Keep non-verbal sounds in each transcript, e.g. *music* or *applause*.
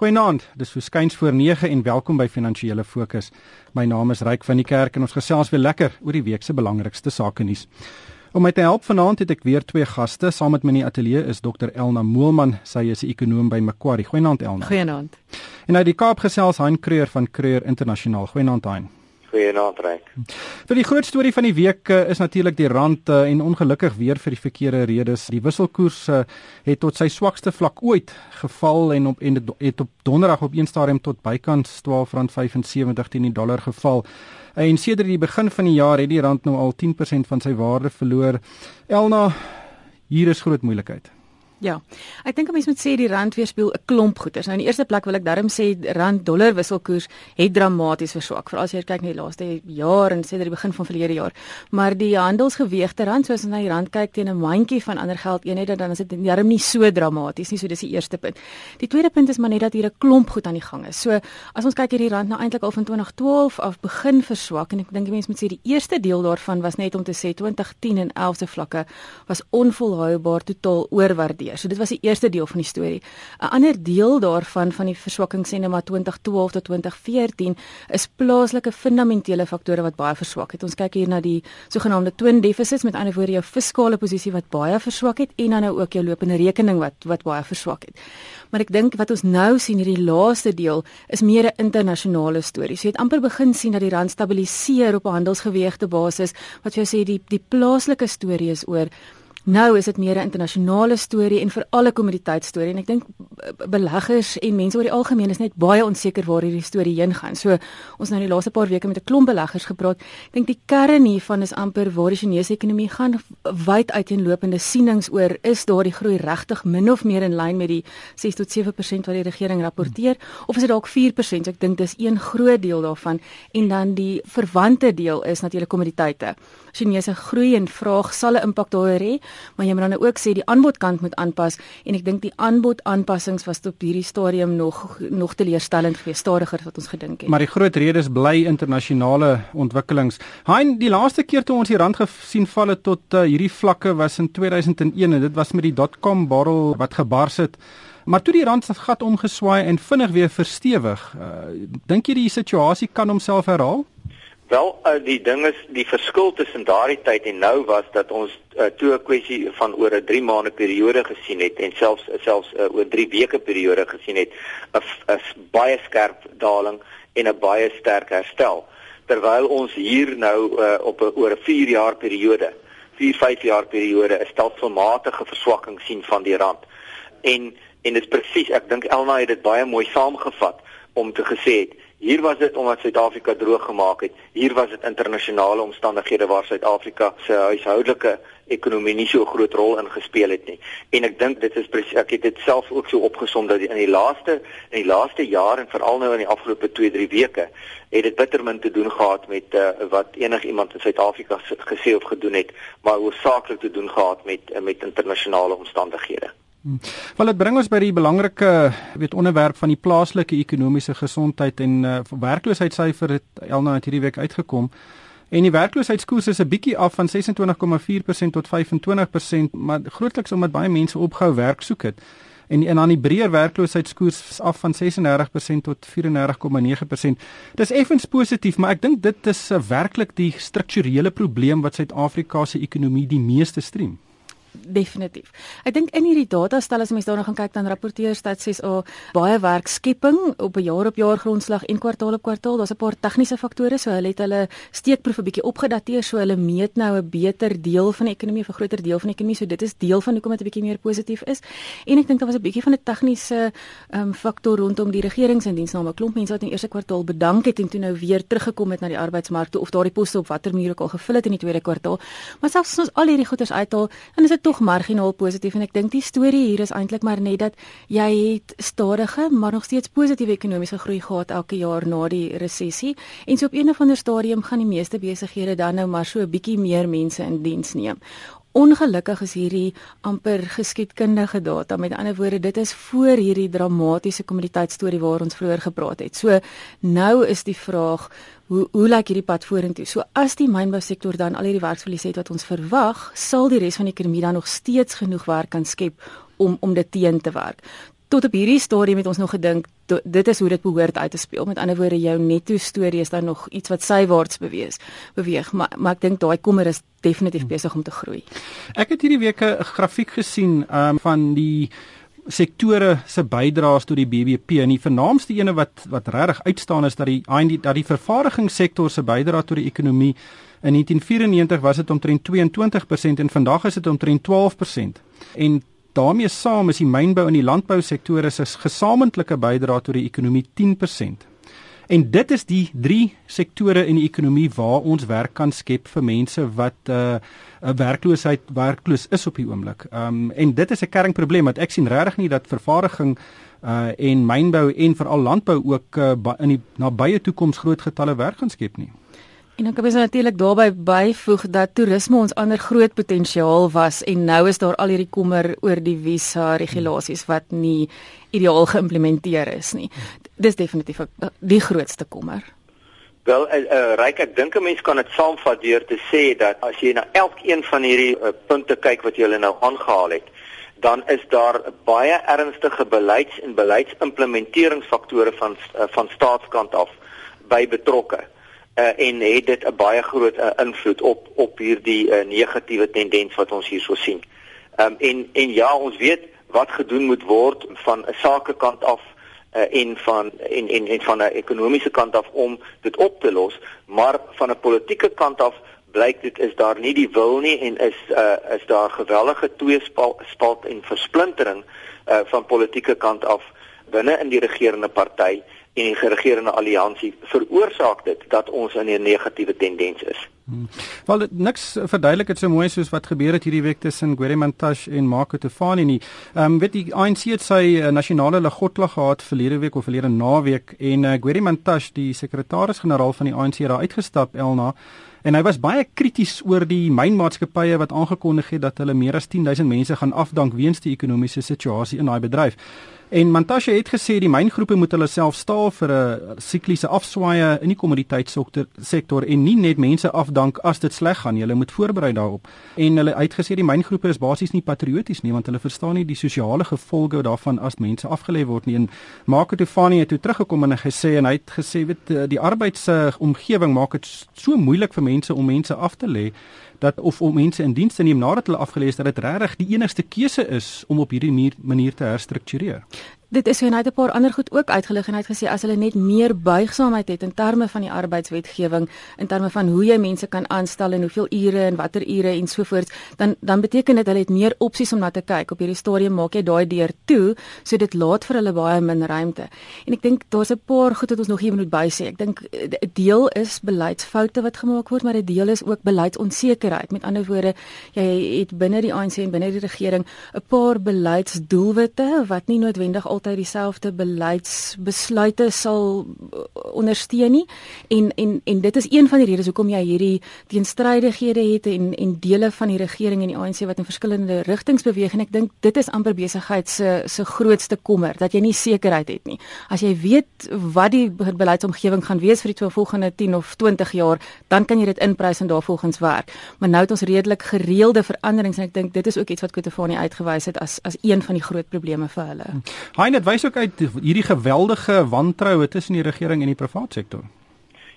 Goeienaand, dis verskyns voor 9 en welkom by Finansiële Fokus. My naam is Ryk van die Kerk en ons gesels weer lekker oor die week se belangrikste sake nuus. Om my te help vanaand het ek weer twee gaste. Saam met my in die ateljee is Dr Elna Moelman. Sy is 'n ekonoom by Macquarie. Goeienaand Elna. Goeienaand. En uit die Kaap gesels Hein Kreur van Kreur Internasionaal. Goeienaand Hein. Goeienaand Ryk. Vir die groot storie van die week uh, is natuurlik die rand uh, en ongelukkig weer vir die verkeerde redes. Die wisselkoers uh, het tot sy swakste vlak ooit geval en op en het op donderdag op een stadium tot bykans R12.75 teen die dollar geval. En sedert die begin van die jaar het die rand nou al 10% van sy waarde verloor. Elna, hier is groot moeilikheid. Ja. Ek dink 'n mens moet sê die rand weerspieël 'n klomp goeders. Nou in die eerste plek wil ek darm sê rand dollar wisselkoers het dramaties verswak. Veral as jy kyk na die laaste jaar en sê dat die begin van verlede jaar. Maar die handelsgeweegte rand soos jy na die rand kyk teen 'n mandjie van ander geld eenhede dan is dit darm nie so dramaties nie. So dis die eerste punt. Die tweede punt is maar net dat hier 'n klomp goed aan die gang is. So as ons kyk hierdie rand nou eintlik al van 2012 af begin verswak en ek dink die mense moet sê die eerste deel daarvan was net om te sê 2010 en 11 se vlakke was onvolhoubaar totaal oorwaardeer gebeur. So dit was die eerste deel van die storie. 'n Ander deel daarvan van die verswakking sê nou maar 2012 tot 2014 is plaaslike fundamentele faktore wat baie verswak het. Ons kyk hier na die sogenaamde twin deficits met ander woorde jou fiskale posisie wat baie verswak het en dan nou ook jou lopende rekening wat wat baie verswak het. Maar ek dink wat ons nou sien hierdie laaste deel is meer 'n internasionale storie. So jy het amper begin sien dat die rand stabiliseer op 'n handelsgeweegte basis wat jy sê die die plaaslike storie is oor Nou is dit meer 'n internasionale storie en vir alle kommoditeitstorie en ek dink beleggers en mense oor die algemeen is net baie onseker waar hierdie storie heen gaan. So ons nou die laaste paar weke met 'n klomp beleggers gepraat. Ek dink die kern hiervan is amper waar die Chinese ekonomie gaan wyd uiteenlopende sienings oor is daar die groei regtig min of meer in lyn met die 6 tot 7% wat die regering rapporteer of is dit dalk 4%? So ek dink dis een groot deel daarvan en dan die verwante deel is natuurlik kommoditeite. Chinese groei en vraag sal 'n impak daar hê, maar jy moet dan ook sê die aanbodkant moet aanpas en ek dink die aanbod aanpassings was op hierdie stadium nog nog teleurstellend geweest, stadiger as wat ons gedink het. Maar die groot rede is bly internasionale ontwikkelings. Hein, die laaste keer toe ons die rand gesien val het tot uh, hierdie vlakke was in 2001 en dit was met die dotcom barrel wat gebars het. Maar toe die rand se gat omgeswaai en vinnig weer verstewig, uh, dink jy die situasie kan homself herhaal? Wel, uh, die ding is die verskil tussen daardie tyd en nou was dat ons uh, toe 'n kwessie van oor 'n 3 maande periode gesien het en selfs selfs uh, oor 3 weke periode gesien het 'n baie skerp daling en 'n baie sterk herstel. Terwyl ons hier nou uh, op 'n oor 'n 4 jaar periode, 4 5 jaar periode 'n stelselmatige verswakking sien van die rand. En en dit presies, ek dink Elna het dit baie mooi saamgevat om te gesê het Hier was dit omdat Suid-Afrika droog gemaak het. Hier was dit internasionale omstandighede waar Suid-Afrika se huishoudelike ekonomie nie so 'n groot rol ingespeel het nie. En ek dink dit is ek het dit self ook so opgesom dat in die laaste in die laaste jaar en veral nou in die afgelope 2-3 weke het dit bitter min te doen gehad met uh, wat enigiemand in Suid-Afrika gesê of gedoen het, maar hoofsaaklik te doen gehad met uh, met internasionale omstandighede. Hmm. Wel dit bring ons by die belangrike weet onderwerp van die plaaslike ekonomiese gesondheid en uh, werkloosheidssyfer het Elna het hierdie week uitgekom. En die werkloosheidskoers is 'n bietjie af van 26,4% tot 25%, maar grootliks omdat baie mense opgehou werk soek het. En en aan die breër werkloosheidskoers is af van 36% tot 34,9%. Dis effens positief, maar ek dink dit is uh, werklik die strukturele probleem wat Suid-Afrika se ekonomie die meeste strem definitief. Ek dink in hierdie datastel as mens daarna gaan kyk dan rapporteer Stats SA baie werkskepping op 'n jaar op jaar grondslag en kwartaal op kwartaal. Daar's 'n paar tegniese faktore, so hulle het hulle steekproef 'n bietjie opgedateer, so hulle meet nou 'n beter deel van die ekonomie, 'n groter deel van die ekonomie. So dit is deel van hoekom dit 'n bietjie meer positief is. En ek dink daar was 'n bietjie van 'n tegniese um, faktor rondom die regeringsindiensname. Klomp mense wat in die eerste kwartaal bedank het en toe nou weer teruggekom het na die arbeidsmark toe of daardie poste op watter manier ook al gevul het in die tweede kwartaal. Maar selfs as ons al hierdie goeders uithaal, dan is tog marginaal positief en ek dink die storie hier is eintlik maar net dat jy het stadige maar nog steeds positiewe ekonomiese groei gehad elke jaar na die resessie en so op een of ander stadium gaan die meeste besighede dan nou maar so 'n bietjie meer mense in diens neem. Ongelukkig is hierdie amper geskiedkundige data. Met ander woorde, dit is voor hierdie dramatiese kommoditeitstorie waar ons vroeër gepraat het. So nou is die vraag, hoe hoe lyk hierdie pad vorentoe? So as die mynbousektor dan al hierdie werksverlies het wat ons verwag, sal die res van die ekonomie dan nog steeds genoeg werk kan skep om om dit teen te werk tot op hierdie stadium het ons nog gedink dit is hoe dit behoort uit te speel. Met ander woorde, jou netto storie is dan nog iets wat sywaarts beweeg. Beweeg, maar maar ek dink daai kommer is definitief besig om te groei. Ek het hierdie week 'n grafiek gesien um, van die sektore se bydraes tot die BBP en die vernaamste ene wat wat regtig uitstaan is dat die dat die vervaardigingssektor se bydrae tot die ekonomie in 1994 was dit omtrent 22% en vandag is dit omtrent 12%. En daarmee saam is die mynbou en die landbou sektore se gesamentlike bydrae tot die ekonomie 10%. En dit is die drie sektore in die ekonomie waar ons werk kan skep vir mense wat 'n uh, 'n werkloosheid werkloos is op die oomblik. Ehm um, en dit is 'n kernprobleem want ek sien regtig nie dat vervaardiging uh en mynbou en veral landbou ook uh, in die nabye toekoms groot getalle werk gaan skep nie. En dan kan ons natuurlik daarbey byvoeg dat toerisme ons ander groot potensiaal was en nou is daar al hierdie kommer oor die visa regulasies wat nie ideaal geïmplementeer is nie. Dis definitief die grootste kommer. Wel, uh, uh, Ryk, ek dink 'n mens kan dit saamvat deur te sê dat as jy na elkeen van hierdie uh, punte kyk wat jy nou aangehaal het, dan is daar baie ernstige beleids- en beleidsimplementeringsfaktore van uh, van staatskant af by betrokke uh, en het dit 'n baie groot uh, invloed op op hierdie uh, negatiewe tendens wat ons hierso sien. Ehm um, en en ja, ons weet wat gedoen moet word van 'n sakekant af uh, en van en en en van 'n ekonomiese kant af om dit op te los, maar van 'n politieke kant af blyk dit is daar nie die wil nie en is uh, is daar geweldige tweespalt en versplintering uh, van politieke kant af binne in die regerende party en die geregerende alliansie veroorsaak dit dat ons in 'n negatiewe tendens is. Hmm. Wel dit niks verduidelik dit so mooi soos wat gebeur het hierdie week tussen Gueremantash en Marco Tofani nie. Ehm um, weet die ANC het sy uh, nasionale ligotlag gehad verlede week of verlede naweek en uh, Gueremantash die sekretaris-generaal van die ANC het daar uitgestap Elna en hy was baie krities oor die mynmaatskappye wat aangekondig het dat hulle meer as 10000 mense gaan afdank weens die ekonomiese situasie in daai bedryf. En Mantashe het gesê die myngroepe moet hulle self staal vir 'n sikliese afswaaie in die kommoditeitsektor sektor en nie net mense afdank as dit sleg gaan. Hulle moet voorberei daarop. En hulle het gesê die myngroepe is basies nie patrioties nie want hulle verstaan nie die sosiale gevolge daarvan as mense afgelê word nie. En Marco Tofani het toe teruggekom en gesê en hy het gesê weet die arbeidsomgewing maak dit so moeilik vir mense om mense af te lê dat of om mense in diens te neem nadat hulle afgelees dat dit regtig die enigste keuse is om op hierdie manier te herstruktureer dit is hy het 'n paar ander goed ook uitgelig en hy het gesê as hulle net meer buigsaamheid het in terme van die arbeidswetgewing in terme van hoe jy mense kan aanstel en hoeveel ure en watter ure en so voort dan dan beteken dit hulle het meer opsies om na te kyk. Op hierdie stadium maak jy daai deur toe so dit laat vir hulle baie min ruimte. En ek dink daar's 'n paar goed wat ons nog hier moet bysê ek dink 'n deel is beleidsfoute wat gemaak word maar 'n deel is ook beleidsonsekerheid. Met ander woorde jy het binne die ANC en binne die regering 'n paar beleidsdoelwitte wat nie noodwendig al altyd dieselfde beleidsbesluite sal uh, ondersteun nie en en en dit is een van die redes hoekom jy hierdie teenstrydighede het en en dele van die regering en die ANC wat in verskillende rigtings beweeg en ek dink dit is amper besigheid se se grootste kommer dat jy nie sekerheid het nie. As jy weet wat die beleidsomgewing gaan wees vir die volgende 10 of 20 jaar, dan kan jy dit inprys en daarvolgens werk. Maar nou het ons redelik gereelde veranderings en ek dink dit is ook iets wat Kotofani uitgewys het as as een van die groot probleme vir hulle. Hi en dit wys ook uit hierdie geweldige wantroue tussen die regering en die private sektor.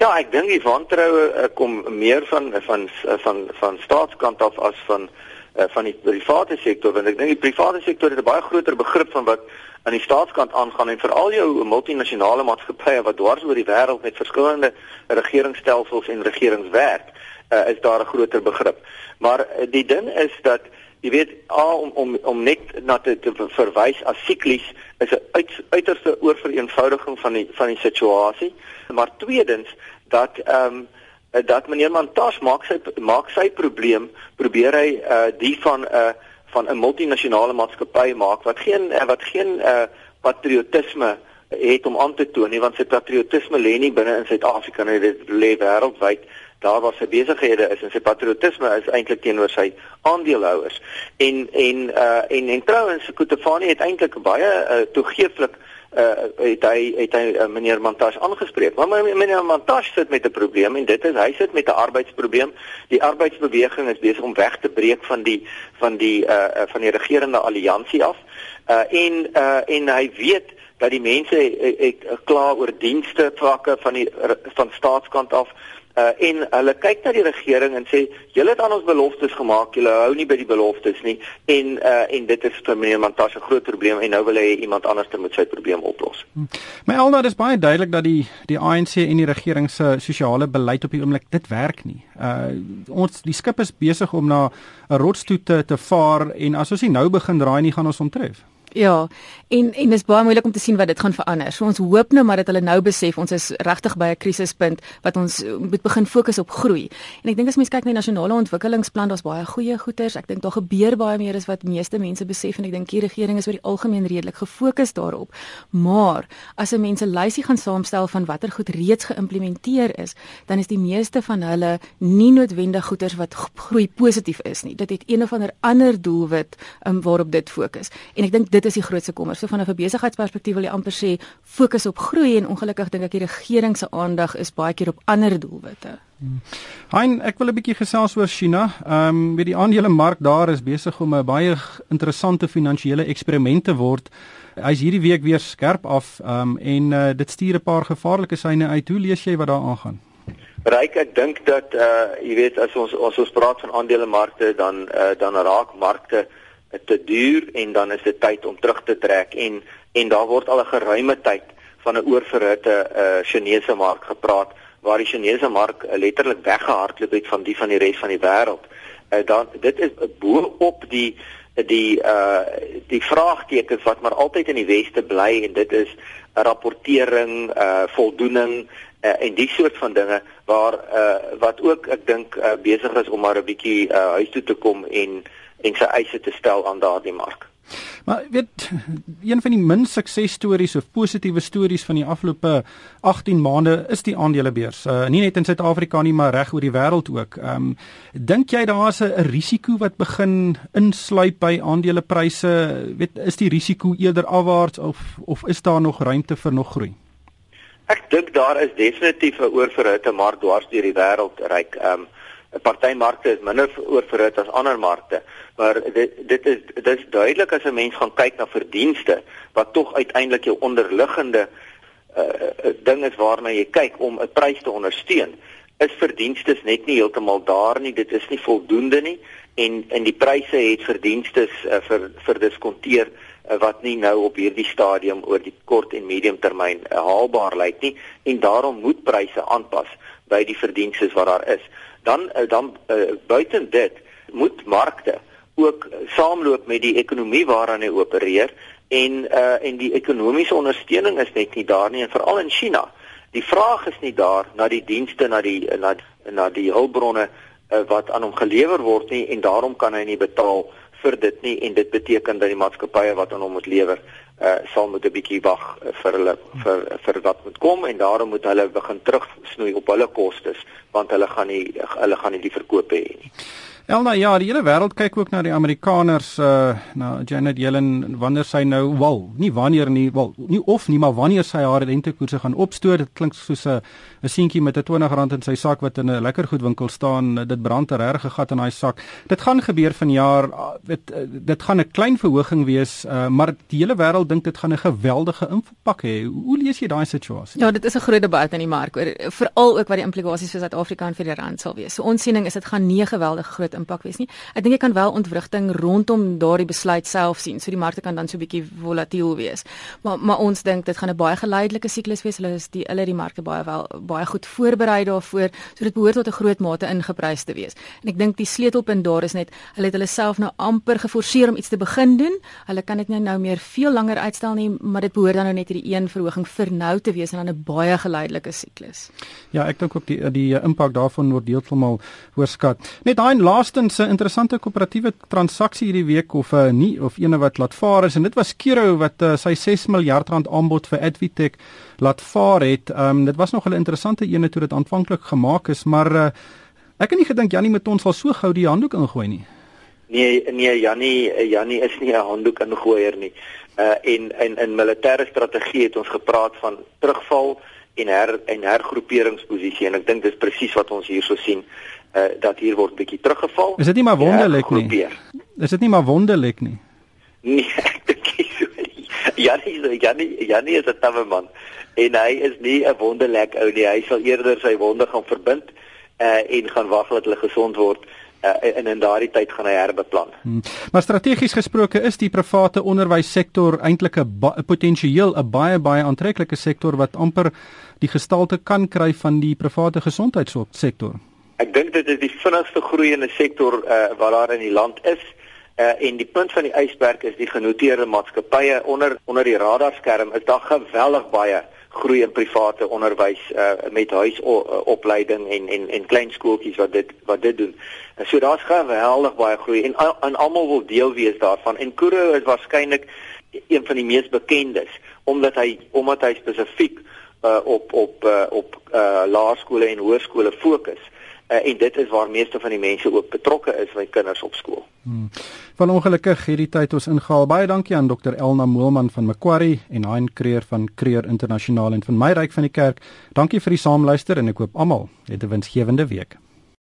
Ja, ek dink die wantroue uh, kom meer van van van van staatskant af as van uh, van die private sektor want ek dink die private sektor het 'n baie groter begrip van wat aan die staatskant aangaan en veral jou multinasjonale maatskappye wat dwars oor die wêreld met verskillende regeringsstelsels en regeringswerk uh, is daar 'n groter begrip. Maar uh, die ding is dat jy weet a om om om net na te, te verwys as siklies is 'n uit, uiterste oorvereenvoudiging van die van die situasie. Maar tweedens dat ehm um, dat meneer Mantas maak sy maak sy probleem probeer hy uh die van 'n uh, van 'n multinasjonale maatskappy maak wat geen uh, wat geen uh patriotisme het om aan te toon nie want sy patriotisme lê nie binne in Suid-Afrika nie dit lê wêreldwyd daar waar sy besighede is en sy patriotisme is eintlik teenoor sy aandeelhouers. En en uh en en trouens Kutefani het eintlik baie uh, toegeeflik uh, het hy het hy uh, meneer Montas aangespreek. Maar meneer Montas sit met 'n probleem en dit is hy sit met 'n arbeidsprobleem. Die arbeidsbeweging is besig om weg te breek van die van die uh, van die regerende alliansie af. Uh, en uh, en hy weet dat die mense het, het kla oor dienste vlakke van die van staatskant af uh, en hulle kyk na die regering en sê julle het aan ons beloftes gemaak julle hou nie by die beloftes nie en uh, en dit is vir meneer Mantashe 'n groot probleem en nou wil hy iemand anders moet sy probleem oplos. Hm. Maar Elna dis baie duidelik dat die die ANC en die regering se sosiale beleid op die oomblik dit werk nie. Uh ons die skip is besig om na 'n rotstoet te, te vaar en as ons nie nou begin draai nie gaan ons omtref. Ja, en en dis baie moeilik om te sien wat dit gaan verander. So ons hoop nou maar dat hulle nou besef ons is regtig by 'n krisispunt wat ons moet begin fokus op groei. En ek dink as mens kyk na die nasionale ontwikkelingsplan, daar's baie goeie goeters. Ek dink daar gebeur baie meer as wat meeste mense besef en ek dink die regering is oor die algemeen redelik gefokus daarop. Maar as 'n mens 'n lysie gaan saamstel van watter goed reeds geïmplementeer is, dan is die meeste van hulle nie noodwendig goeters wat groei positief is nie. Dit het een of ander ander doelwit um, waarop dit fokus. En ek dink dit is die grootste kommer. So van 'n besigheidsperspektief wil jy amper sê fokus op groei en ongelukkig dink ek die regering se aandag is baie keer op ander doelwitte. Hmm. Hein, ek wil 'n bietjie gesels oor China. Ehm um, met die aandelemark daar is besig om 'n baie interessante finansiële eksperiment te word. Hy's hierdie week weer skerp af ehm um, en uh, dit stuur 'n paar gevaarlike syne uit. Hoe lees jy wat daar aangaan? Ryk, ek dink dat uh jy weet as ons as ons praat van aandelemarkte dan uh dan raak markte te duur en dan is dit tyd om terug te trek en en daar word al 'n geruime tyd van 'n oorverhitte uh Chinese mark gepraat waar die Chinese mark uh, letterlik weggehardloop het van die van die res van die wêreld. Uh dan dit is bo op die die uh die vraagtekens wat maar altyd in die weste bly en dit is rapportering, uh voldoening uh, en die soort van dinge waar uh wat ook ek dink uh, besig is om maar 'n bietjie uh huis toe te kom en en sy eise te stel aan daardie mark. Maar weet een van die min suksesstories of positiewe stories van die afgelope 18 maande is die aandelebeurs. Uh nie net in Suid-Afrika nie, maar reg oor die wêreld ook. Ehm um, dink jy daar's 'n risiko wat begin insluip by aandelepryse? Weet is die risiko eerder afwaarts of of is daar nog ruimte vir nog groei? Ek dink daar is definitief 'n oorverhitte mark dwars deur die wêreld ryk. Ehm um, partymarkte is minder oorverhit as ander markte, maar dit dit is dit is duidelik as 'n mens gaan kyk na verdienste wat tog uiteindelik jou onderliggende uh, ding is waarna jy kyk om 'n prys te ondersteun. Is verdienste net nie heeltemal daar nie, dit is nie voldoende nie en en die pryse het verdienste uh, vir vir diskonteer uh, wat nie nou op hierdie stadium oor die kort en medium termyn uh, haalbaar lyk nie. En daarom moet pryse aanpas by die verdienste wat daar is dan eh, dan uh, buiten dit moet markte ook saamloop met die ekonomie waaraan hy opereer en uh, en die ekonomiese ondersteuning is net nie daar nie en veral in China. Die vraag is nie daar na die dienste na die na na die hulpbronne uh, wat aan hom gelewer word nie en daarom kan hy nie betaal vir dit nie en dit beteken dat die maatskappye wat aan hom moet lewer uh, sal moet 'n bietjie wag vir hulle vir vir wat moet kom en daarom moet hulle begin terugsnoei op hulle kostes want hulle gaan nie hulle gaan nie die verkope hê nie. Elna ja, die hele wêreld kyk ook na die Amerikaners uh na Janet Yellen wanneer sy nou wel, nie wanneer nie, wel, nie of nie, maar wanneer sy haar rentekoerse gaan opstoot. Dit klink soos 'n 'n seentjie met 'n R20 in sy sak wat in 'n lekker goed winkel staan. Dit brand 'n regte gat in daai sak. Dit gaan gebeur vanjaar. Dit dit gaan 'n klein verhoging wees, uh maar die hele wêreld dink dit gaan 'n geweldige impak hê. Hoe lees jy daai situasie? Ja, dit is 'n groot debat in die mark oor veral ook wat die implikasies vir Suid-Afrika en vir die rand sal wees. So ons siening is dit gaan nie 'n geweldige groot impak wees nie. Ek dink jy kan wel ontwrigting rondom daardie besluit self sien. So die markte kan dan so 'n bietjie volatiel wees. Maar maar ons dink dit gaan 'n baie geleidelike siklus wees. Hulle is die hulle die markte baie wel baie goed voorberei daarvoor. So dit behoort tot 'n groot mate ingeprys te wees. En ek dink die sleutelpunt daar is net hulle het hulle self nou amper geforseer om iets te begin doen. Hulle kan dit nou nou meer veel langer uitstel nie, maar dit behoort dan nou net hierdie een verhoging vir nou te wees en dan 'n baie geleidelike siklus. Ja, ek dink ook die die impak daarvan word deeltemal oorskat. Net daai laastens 'n interessante koöperatiewe transaksie hierdie week of 'n uh, nie of ene wat laat vaar is en dit was Kero wat uh, sy 6 miljard rand aanbod vir Advitech laat vaar het. Ehm um, dit was nog 'n interessante ene toe dit aanvanklik gemaak is, maar uh, ek het nie gedink Janie met ons sal so gou die handdoek ingooi nie. Nee, nee Jannie, Jannie is nie 'n handdoek ingooier nie. Uh en in in militêre strategie het ons gepraat van terugval en her en hergroeperingsposisie en ek dink dis presies wat ons hierso sien uh dat hier word bietjie teruggeval. Is dit nie maar wonderlik nie? Is dit nie maar wonderlik nie? Nee, *laughs* ek dink nie so nie. Jannie, Jannie, Jannie is 'n tawe man en hy is nie 'n wonderlek ou nie. Hy sal eerder sy wonde gaan verbind uh en gaan wag dat hulle gesond word uh, en in daardie tyd gaan hy herbeplan. Hmm. Maar strategies gesproke is die private onderwyssektor eintlik 'n potensieel 'n baie baie aantreklike sektor wat amper die gestalte kan kry van die private gesondheidssektor. Ek dink dit is die vinnigste groeiende sektor uh, wat daar in die land is. Uh, en die punt van die ysberg is die genoteerde maatskappye onder onder die radarskerm is daar geweldig baie groei in private onderwys uh, met huisopleiding en en en klein skooltjies wat dit wat dit doen. En so daar's geweldig baie groei en en almal wil deel wees daarvan. En Kuro is waarskynlik een van die mees bekendes omdat hy omdat hy spesifiek uh, op op uh, op uh, laerskole en hoërskole fokus. Uh, en dit is waar meeste van die mense ook betrokke is met kinders op skool. Hmm. Van ongelukkig hierdie tyd ons ingehaal. Baie dankie aan Dr Elna Moelman van Macquarie en Hein Creer van Creer Internasionaal en van my ryk van die kerk. Dankie vir die saamluister en ek hoop almal het 'n winsgewende week.